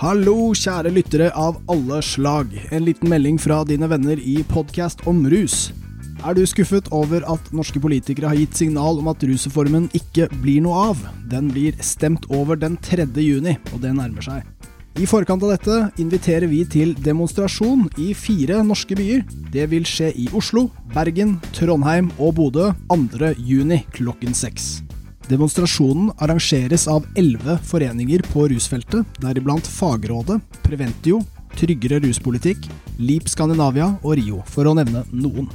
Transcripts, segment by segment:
Hallo, kjære lyttere av alle slag. En liten melding fra dine venner i podkast om rus. Er du skuffet over at norske politikere har gitt signal om at rusreformen ikke blir noe av? Den blir stemt over den 3. juni, og det nærmer seg. I forkant av dette inviterer vi til demonstrasjon i fire norske byer. Det vil skje i Oslo, Bergen, Trondheim og Bodø 2. juni klokken seks. Demonstrasjonen arrangeres av elleve foreninger på rusfeltet, deriblant Fagrådet, Preventio, Tryggere ruspolitikk, Leap Skandinavia og Rio, for å nevne noen.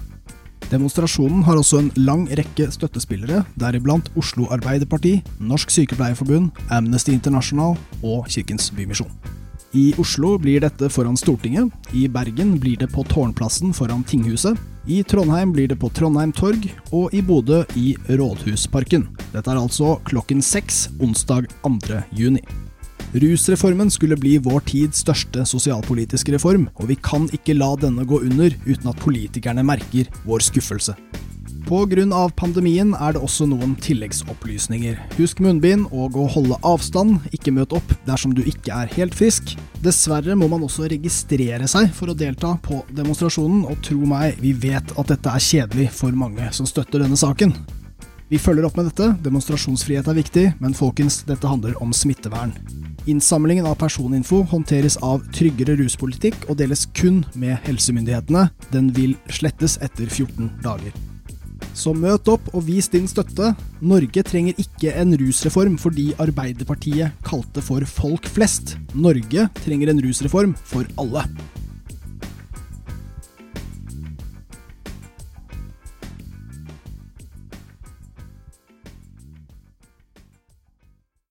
Demonstrasjonen har også en lang rekke støttespillere, deriblant Oslo Arbeiderparti, Norsk Sykepleierforbund, Amnesty International og Kirkens Bymisjon. I Oslo blir dette foran Stortinget, i Bergen blir det på Tårnplassen foran Tinghuset, i Trondheim blir det på Trondheim Torg, og i Bodø i Rådhusparken. Dette er altså klokken seks onsdag 2. juni. Rusreformen skulle bli vår tids største sosialpolitiske reform, og vi kan ikke la denne gå under uten at politikerne merker vår skuffelse. Pga. pandemien er det også noen tilleggsopplysninger. Husk munnbind og å holde avstand, ikke møt opp dersom du ikke er helt frisk. Dessverre må man også registrere seg for å delta på demonstrasjonen, og tro meg, vi vet at dette er kjedelig for mange som støtter denne saken. Vi følger opp med dette, demonstrasjonsfrihet er viktig, men folkens, dette handler om smittevern. Innsamlingen av personinfo håndteres av Tryggere ruspolitikk og deles kun med helsemyndighetene. Den vil slettes etter 14 dager. Så møt opp og vis din støtte. Norge trenger ikke en rusreform fordi Arbeiderpartiet kalte for folk flest. Norge trenger en rusreform for alle.